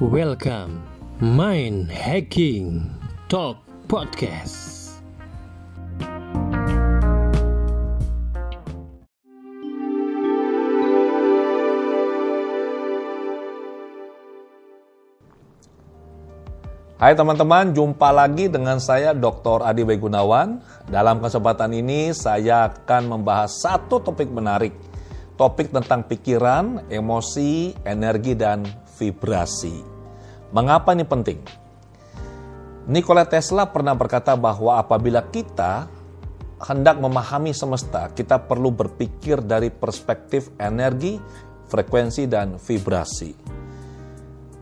Welcome, Mind Hacking Talk Podcast. Hai teman-teman, jumpa lagi dengan saya Dr. Adi Bayi Gunawan. Dalam kesempatan ini saya akan membahas satu topik menarik. Topik tentang pikiran, emosi, energi, dan vibrasi. Mengapa ini penting? Nikola Tesla pernah berkata bahwa apabila kita hendak memahami semesta, kita perlu berpikir dari perspektif energi, frekuensi, dan vibrasi.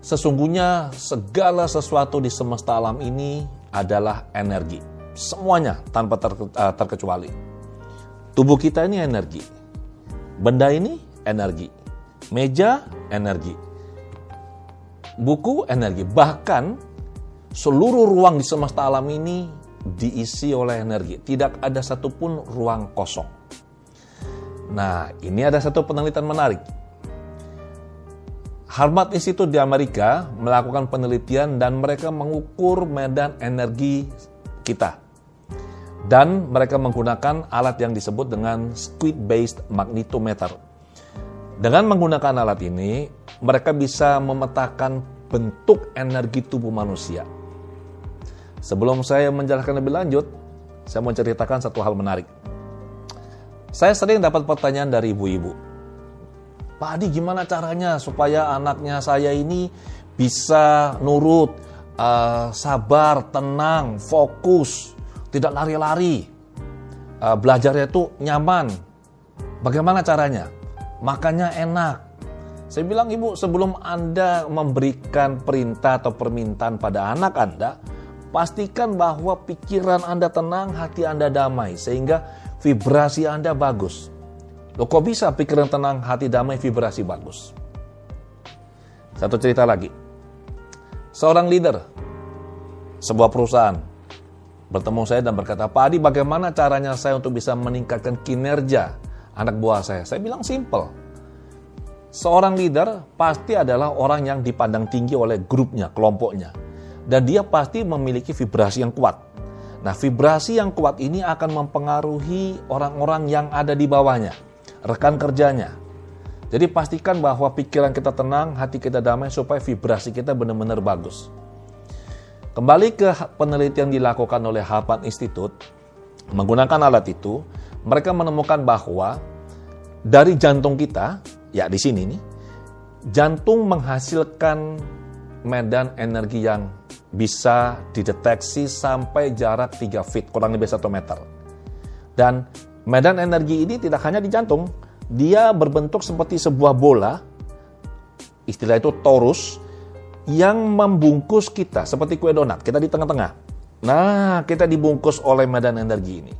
Sesungguhnya segala sesuatu di semesta alam ini adalah energi. Semuanya tanpa uh, terkecuali. Tubuh kita ini energi. Benda ini energi. Meja energi. Buku energi. Bahkan seluruh ruang di semesta alam ini diisi oleh energi. Tidak ada satupun ruang kosong. Nah, ini ada satu penelitian menarik Harvard Institute di Amerika melakukan penelitian dan mereka mengukur medan energi kita. Dan mereka menggunakan alat yang disebut dengan squid-based magnetometer. Dengan menggunakan alat ini, mereka bisa memetakan bentuk energi tubuh manusia. Sebelum saya menjelaskan lebih lanjut, saya mau ceritakan satu hal menarik. Saya sering dapat pertanyaan dari ibu-ibu Pak Adi gimana caranya supaya anaknya saya ini bisa nurut, uh, sabar, tenang, fokus, tidak lari-lari, uh, belajarnya itu nyaman. Bagaimana caranya? Makannya enak. Saya bilang ibu sebelum Anda memberikan perintah atau permintaan pada anak Anda, pastikan bahwa pikiran Anda tenang, hati Anda damai, sehingga vibrasi Anda bagus. Loh kok bisa pikiran tenang, hati damai, vibrasi bagus? Satu cerita lagi. Seorang leader, sebuah perusahaan, bertemu saya dan berkata, Pak Adi bagaimana caranya saya untuk bisa meningkatkan kinerja anak buah saya? Saya bilang simple. Seorang leader pasti adalah orang yang dipandang tinggi oleh grupnya, kelompoknya. Dan dia pasti memiliki vibrasi yang kuat. Nah, vibrasi yang kuat ini akan mempengaruhi orang-orang yang ada di bawahnya rekan kerjanya. Jadi pastikan bahwa pikiran kita tenang, hati kita damai supaya vibrasi kita benar-benar bagus. Kembali ke penelitian dilakukan oleh Harvard Institute, menggunakan alat itu, mereka menemukan bahwa dari jantung kita, ya di sini nih, jantung menghasilkan medan energi yang bisa dideteksi sampai jarak 3 feet, kurang lebih 1 meter. Dan Medan energi ini tidak hanya di jantung, dia berbentuk seperti sebuah bola, istilah itu torus, yang membungkus kita seperti kue donat, kita di tengah-tengah. Nah, kita dibungkus oleh medan energi ini.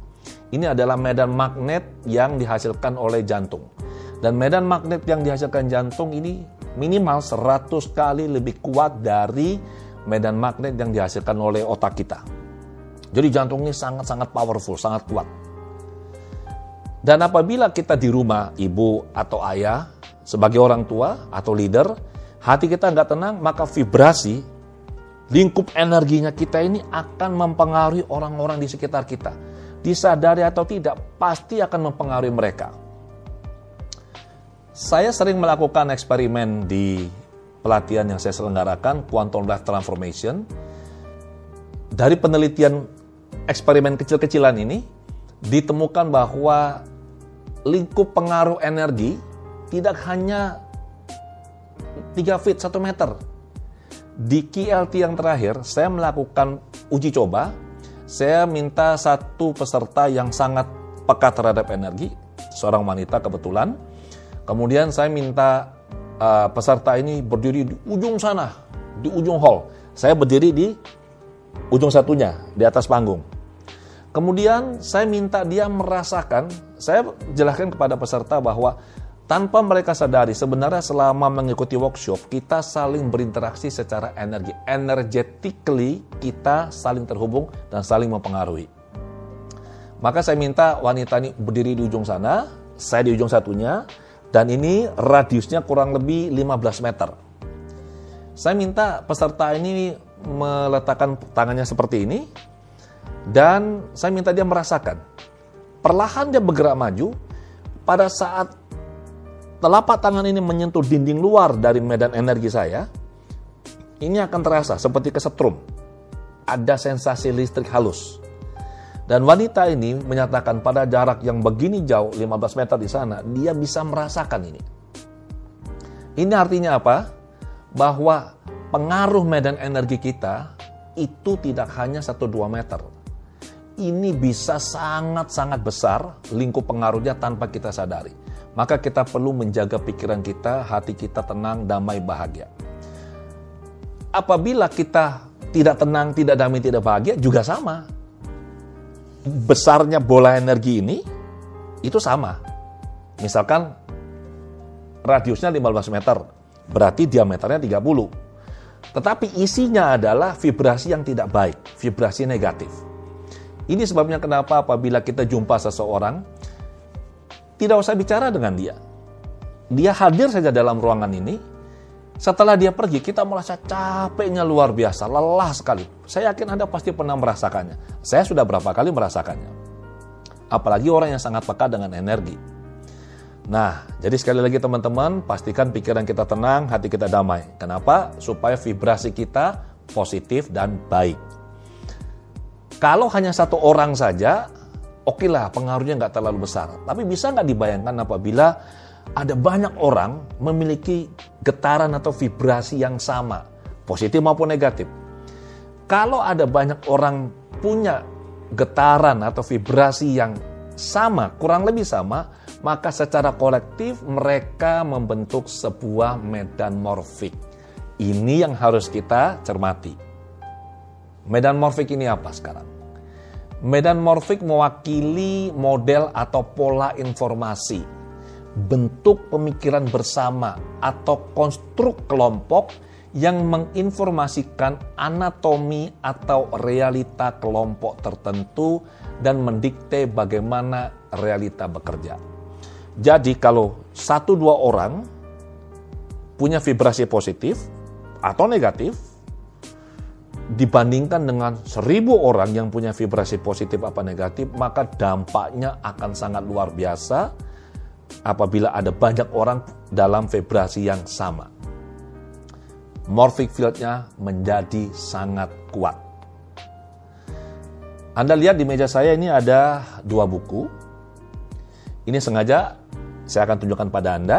Ini adalah medan magnet yang dihasilkan oleh jantung. Dan medan magnet yang dihasilkan jantung ini minimal 100 kali lebih kuat dari medan magnet yang dihasilkan oleh otak kita. Jadi jantung ini sangat-sangat powerful, sangat kuat. Dan apabila kita di rumah, ibu atau ayah, sebagai orang tua atau leader, hati kita nggak tenang, maka vibrasi, lingkup energinya kita ini akan mempengaruhi orang-orang di sekitar kita. Disadari atau tidak, pasti akan mempengaruhi mereka. Saya sering melakukan eksperimen di pelatihan yang saya selenggarakan, Quantum Life Transformation. Dari penelitian eksperimen kecil-kecilan ini, ditemukan bahwa lingkup pengaruh energi tidak hanya 3 feet 1 meter. Di KLT yang terakhir, saya melakukan uji coba. Saya minta satu peserta yang sangat peka terhadap energi, seorang wanita kebetulan. Kemudian saya minta uh, peserta ini berdiri di ujung sana, di ujung hall. Saya berdiri di ujung satunya, di atas panggung. Kemudian saya minta dia merasakan, saya jelaskan kepada peserta bahwa tanpa mereka sadari sebenarnya selama mengikuti workshop kita saling berinteraksi secara energi. Energetically kita saling terhubung dan saling mempengaruhi. Maka saya minta wanita ini berdiri di ujung sana, saya di ujung satunya, dan ini radiusnya kurang lebih 15 meter. Saya minta peserta ini meletakkan tangannya seperti ini dan saya minta dia merasakan. Perlahan dia bergerak maju pada saat telapak tangan ini menyentuh dinding luar dari medan energi saya, ini akan terasa seperti kesetrum. Ada sensasi listrik halus. Dan wanita ini menyatakan pada jarak yang begini jauh, 15 meter di sana, dia bisa merasakan ini. Ini artinya apa? Bahwa pengaruh medan energi kita itu tidak hanya 1-2 meter. Ini bisa sangat-sangat besar lingkup pengaruhnya tanpa kita sadari. Maka kita perlu menjaga pikiran kita, hati kita tenang, damai, bahagia. Apabila kita tidak tenang, tidak damai, tidak bahagia, juga sama. Besarnya bola energi ini, itu sama. Misalkan radiusnya 15 meter, berarti diameternya 30 tetapi isinya adalah vibrasi yang tidak baik, vibrasi negatif. Ini sebabnya kenapa apabila kita jumpa seseorang, tidak usah bicara dengan dia. Dia hadir saja dalam ruangan ini, setelah dia pergi, kita merasa capeknya luar biasa, lelah sekali. Saya yakin Anda pasti pernah merasakannya. Saya sudah berapa kali merasakannya. Apalagi orang yang sangat peka dengan energi. Nah, jadi sekali lagi teman-teman, pastikan pikiran kita tenang, hati kita damai. Kenapa? Supaya vibrasi kita positif dan baik. Kalau hanya satu orang saja, oke lah pengaruhnya nggak terlalu besar. Tapi bisa nggak dibayangkan apabila ada banyak orang memiliki getaran atau vibrasi yang sama, positif maupun negatif. Kalau ada banyak orang punya getaran atau vibrasi yang sama, kurang lebih sama, maka secara kolektif mereka membentuk sebuah medan morfik. Ini yang harus kita cermati. Medan morfik ini apa sekarang? Medan morfik mewakili model atau pola informasi, bentuk pemikiran bersama atau konstruk kelompok yang menginformasikan anatomi atau realita kelompok tertentu dan mendikte bagaimana realita bekerja. Jadi kalau satu dua orang punya vibrasi positif atau negatif, dibandingkan dengan seribu orang yang punya vibrasi positif apa negatif, maka dampaknya akan sangat luar biasa apabila ada banyak orang dalam vibrasi yang sama. Morphic fieldnya menjadi sangat kuat. Anda lihat di meja saya ini ada dua buku. Ini sengaja saya akan tunjukkan pada Anda.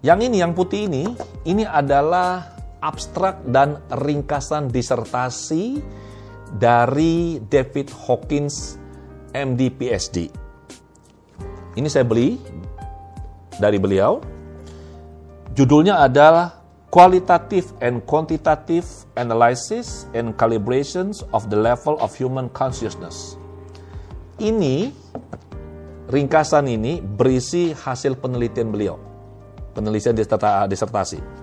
Yang ini, yang putih ini, ini adalah abstrak dan ringkasan disertasi dari David Hawkins, MD PhD. Ini saya beli dari beliau. Judulnya adalah Qualitative and Quantitative Analysis and Calibrations of the Level of Human Consciousness. Ini ringkasan ini berisi hasil penelitian beliau, penelitian disertasi.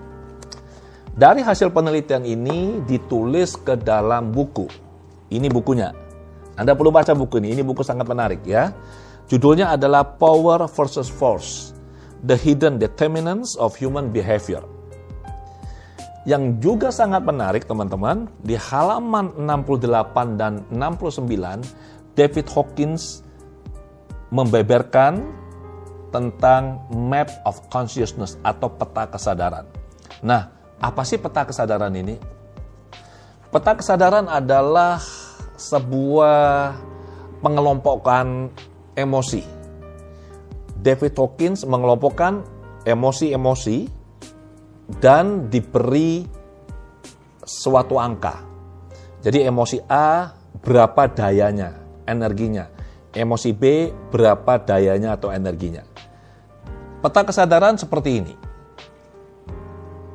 Dari hasil penelitian ini ditulis ke dalam buku. Ini bukunya. Anda perlu baca buku ini. Ini buku sangat menarik ya. Judulnya adalah Power versus Force: The Hidden Determinants of Human Behavior. Yang juga sangat menarik teman-teman, di halaman 68 dan 69 David Hawkins membeberkan tentang map of consciousness atau peta kesadaran. Nah, apa sih peta kesadaran ini? Peta kesadaran adalah sebuah pengelompokan emosi. David Hawkins mengelompokkan emosi-emosi dan diberi suatu angka. Jadi emosi A berapa dayanya, energinya emosi B berapa dayanya atau energinya. Peta kesadaran seperti ini.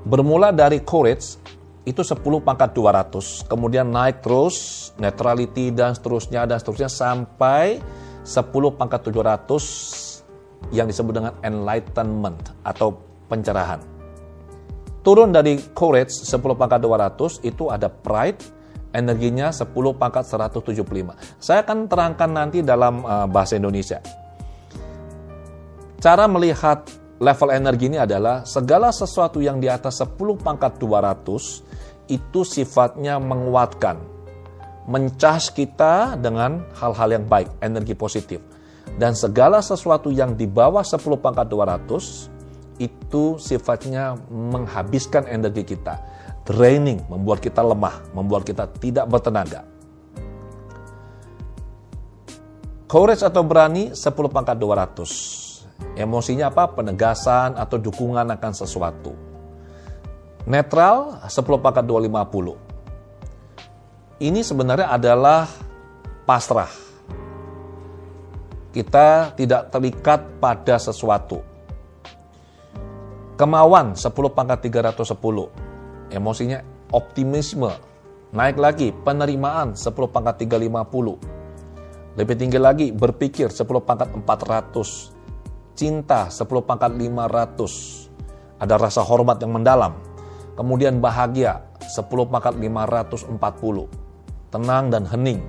Bermula dari courage itu 10 pangkat 200, kemudian naik terus, neutrality dan seterusnya dan seterusnya sampai 10 pangkat 700 yang disebut dengan enlightenment atau pencerahan. Turun dari courage 10 pangkat 200 itu ada pride, energinya 10 pangkat 175. Saya akan terangkan nanti dalam uh, bahasa Indonesia. Cara melihat level energi ini adalah segala sesuatu yang di atas 10 pangkat 200 itu sifatnya menguatkan, mencas kita dengan hal-hal yang baik, energi positif. Dan segala sesuatu yang di bawah 10 pangkat 200 itu sifatnya menghabiskan energi kita. Draining, membuat kita lemah, membuat kita tidak bertenaga. Courage atau berani 10 pangkat 200. Emosinya apa? Penegasan atau dukungan akan sesuatu. Netral 10 pangkat 250. Ini sebenarnya adalah pasrah. Kita tidak terikat pada sesuatu. Kemauan 10 pangkat 310 emosinya optimisme, naik lagi penerimaan 10 pangkat 350. Lebih tinggi lagi berpikir 10 pangkat 400. Cinta 10 pangkat 500. Ada rasa hormat yang mendalam. Kemudian bahagia 10 pangkat 540. Tenang dan hening.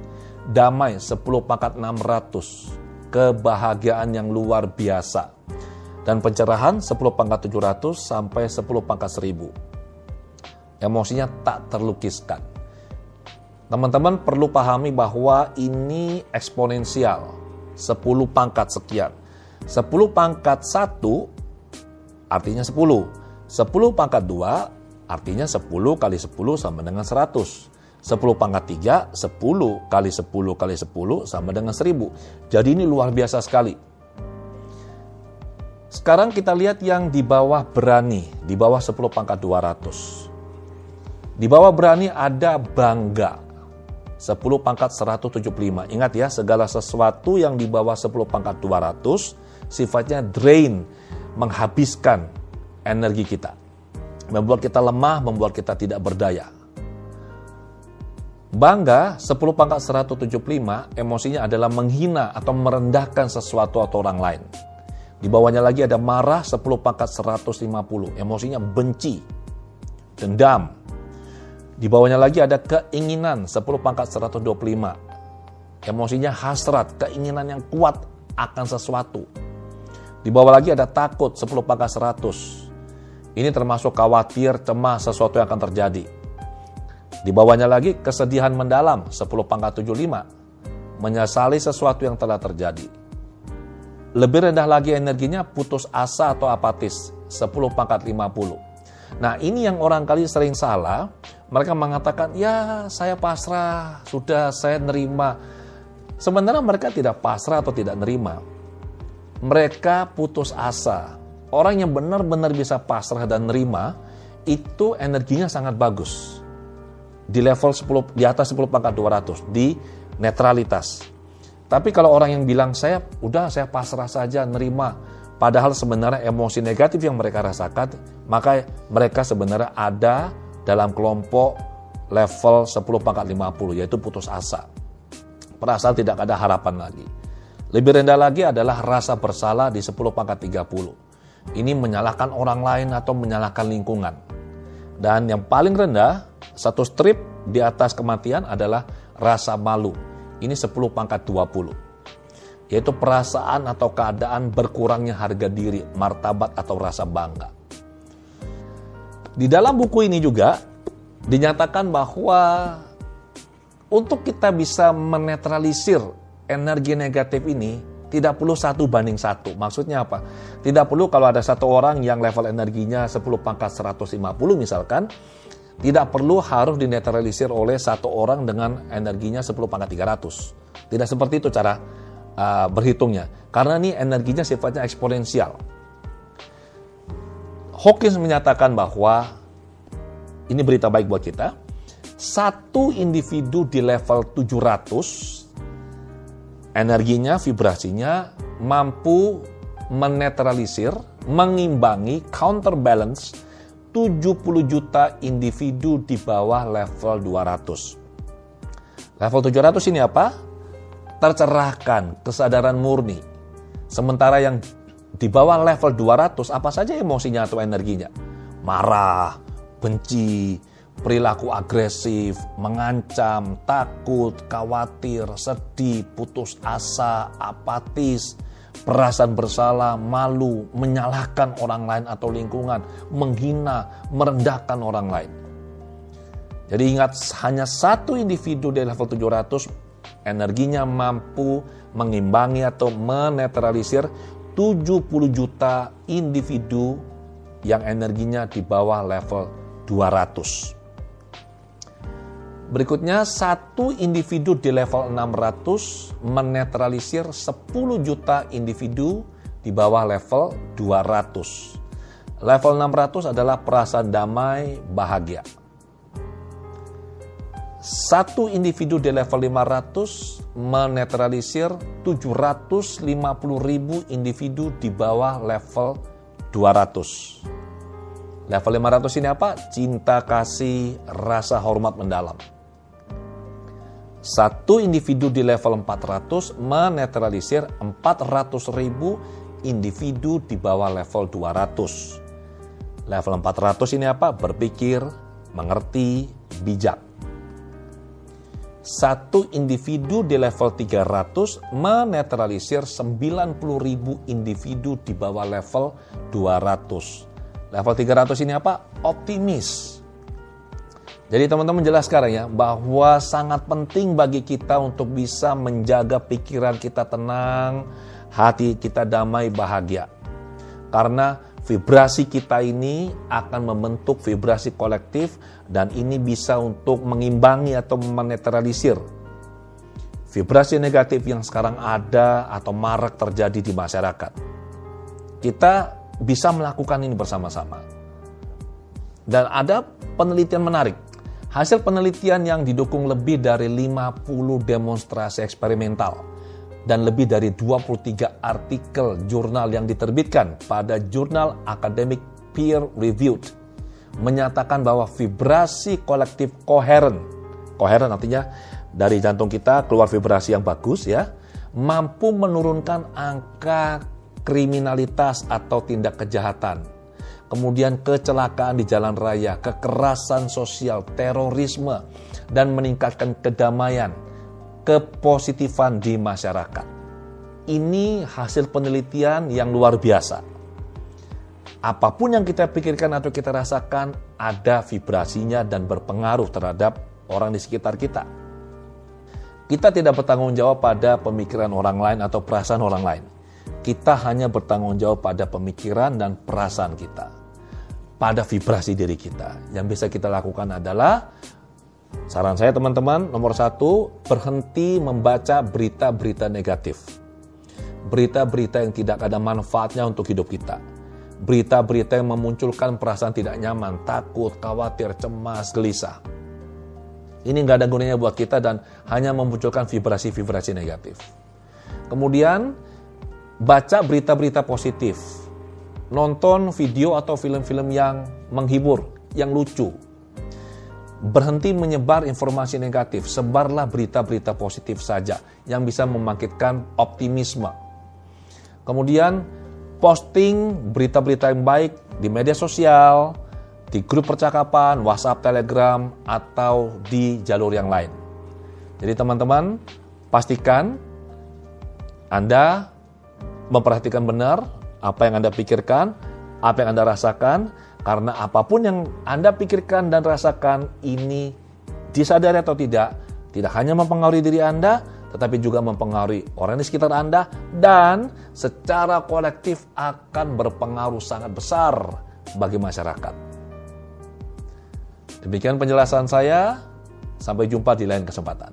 Damai 10 pangkat 600. Kebahagiaan yang luar biasa. Dan pencerahan 10 pangkat 700 sampai 10 pangkat 1000 emosinya tak terlukiskan. Teman-teman perlu pahami bahwa ini eksponensial, 10 pangkat sekian. 10 pangkat 1 artinya 10. 10 pangkat 2 artinya 10 kali 10 sama dengan 100. 10 pangkat 3, 10 kali 10 kali 10 sama dengan 1000. Jadi ini luar biasa sekali. Sekarang kita lihat yang di bawah berani, di bawah 10 pangkat 200. Di bawah berani ada bangga. 10 pangkat 175. Ingat ya, segala sesuatu yang di bawah 10 pangkat 200 sifatnya drain, menghabiskan energi kita. Membuat kita lemah, membuat kita tidak berdaya. Bangga 10 pangkat 175 emosinya adalah menghina atau merendahkan sesuatu atau orang lain. Di bawahnya lagi ada marah 10 pangkat 150, emosinya benci, dendam, di bawahnya lagi ada keinginan 10 pangkat 125. Emosinya hasrat, keinginan yang kuat akan sesuatu. Di bawah lagi ada takut 10 pangkat 100. Ini termasuk khawatir, cemas sesuatu yang akan terjadi. Di bawahnya lagi kesedihan mendalam 10 pangkat 75. Menyesali sesuatu yang telah terjadi. Lebih rendah lagi energinya putus asa atau apatis 10 pangkat 50. Nah ini yang orang kali sering salah, mereka mengatakan, ya saya pasrah, sudah saya nerima. Sebenarnya mereka tidak pasrah atau tidak nerima. Mereka putus asa. Orang yang benar-benar bisa pasrah dan nerima, itu energinya sangat bagus. Di level 10, di atas 10 pangkat 200, di netralitas. Tapi kalau orang yang bilang, saya udah saya pasrah saja, nerima, padahal sebenarnya emosi negatif yang mereka rasakan, maka mereka sebenarnya ada dalam kelompok level 10 pangkat 50 yaitu putus asa. Perasaan tidak ada harapan lagi. Lebih rendah lagi adalah rasa bersalah di 10 pangkat 30. Ini menyalahkan orang lain atau menyalahkan lingkungan. Dan yang paling rendah, satu strip di atas kematian adalah rasa malu. Ini 10 pangkat 20. Yaitu perasaan atau keadaan berkurangnya harga diri, martabat atau rasa bangga. Di dalam buku ini juga dinyatakan bahwa untuk kita bisa menetralisir energi negatif ini tidak perlu satu banding satu. Maksudnya apa? Tidak perlu kalau ada satu orang yang level energinya 10 pangkat 150 misalkan, tidak perlu harus dinetralisir oleh satu orang dengan energinya 10 pangkat 300. Tidak seperti itu cara uh, berhitungnya. Karena ini energinya sifatnya eksponensial. Hawkins menyatakan bahwa ini berita baik buat kita. Satu individu di level 700 energinya, vibrasinya mampu menetralisir, mengimbangi, counterbalance 70 juta individu di bawah level 200. Level 700 ini apa? Tercerahkan, kesadaran murni. Sementara yang di bawah level 200 apa saja emosinya atau energinya? Marah, benci, perilaku agresif, mengancam, takut, khawatir, sedih, putus asa, apatis, perasaan bersalah, malu, menyalahkan orang lain atau lingkungan, menghina, merendahkan orang lain. Jadi ingat hanya satu individu di level 700 energinya mampu mengimbangi atau menetralisir 70 juta individu yang energinya di bawah level 200. Berikutnya, satu individu di level 600 menetralisir 10 juta individu di bawah level 200. Level 600 adalah perasaan damai, bahagia. Satu individu di level 500 menetralisir 750 ribu individu di bawah level 200. Level 500 ini apa? Cinta kasih, rasa hormat mendalam. Satu individu di level 400 menetralisir 400 ribu individu di bawah level 200. Level 400 ini apa? Berpikir, mengerti, bijak. Satu individu di level 300 menetralisir 90 ribu individu di bawah level 200. Level 300 ini apa? Optimis, jadi teman-teman jelas sekarang ya bahwa sangat penting bagi kita untuk bisa menjaga pikiran kita tenang, hati kita damai, bahagia. Karena vibrasi kita ini akan membentuk vibrasi kolektif dan ini bisa untuk mengimbangi atau menetralisir vibrasi negatif yang sekarang ada atau marak terjadi di masyarakat. Kita bisa melakukan ini bersama-sama. Dan ada penelitian menarik Hasil penelitian yang didukung lebih dari 50 demonstrasi eksperimental dan lebih dari 23 artikel jurnal yang diterbitkan pada jurnal akademik peer reviewed menyatakan bahwa vibrasi kolektif koheren, koheren artinya dari jantung kita keluar vibrasi yang bagus ya, mampu menurunkan angka kriminalitas atau tindak kejahatan kemudian kecelakaan di jalan raya, kekerasan sosial, terorisme, dan meningkatkan kedamaian, kepositifan di masyarakat. Ini hasil penelitian yang luar biasa. Apa pun yang kita pikirkan atau kita rasakan, ada vibrasinya dan berpengaruh terhadap orang di sekitar kita. Kita tidak bertanggung jawab pada pemikiran orang lain atau perasaan orang lain kita hanya bertanggung jawab pada pemikiran dan perasaan kita, pada vibrasi diri kita. Yang bisa kita lakukan adalah saran saya teman-teman nomor satu berhenti membaca berita-berita negatif, berita-berita yang tidak ada manfaatnya untuk hidup kita. Berita-berita yang memunculkan perasaan tidak nyaman, takut, khawatir, cemas, gelisah. Ini nggak ada gunanya buat kita dan hanya memunculkan vibrasi-vibrasi negatif. Kemudian baca berita-berita positif, nonton video atau film-film yang menghibur, yang lucu. Berhenti menyebar informasi negatif, sebarlah berita-berita positif saja yang bisa membangkitkan optimisme. Kemudian posting berita-berita yang baik di media sosial, di grup percakapan, WhatsApp, Telegram, atau di jalur yang lain. Jadi teman-teman, pastikan Anda memperhatikan benar apa yang Anda pikirkan, apa yang Anda rasakan, karena apa pun yang Anda pikirkan dan rasakan ini disadari atau tidak, tidak hanya mempengaruhi diri Anda, tetapi juga mempengaruhi orang di sekitar Anda dan secara kolektif akan berpengaruh sangat besar bagi masyarakat. Demikian penjelasan saya. Sampai jumpa di lain kesempatan.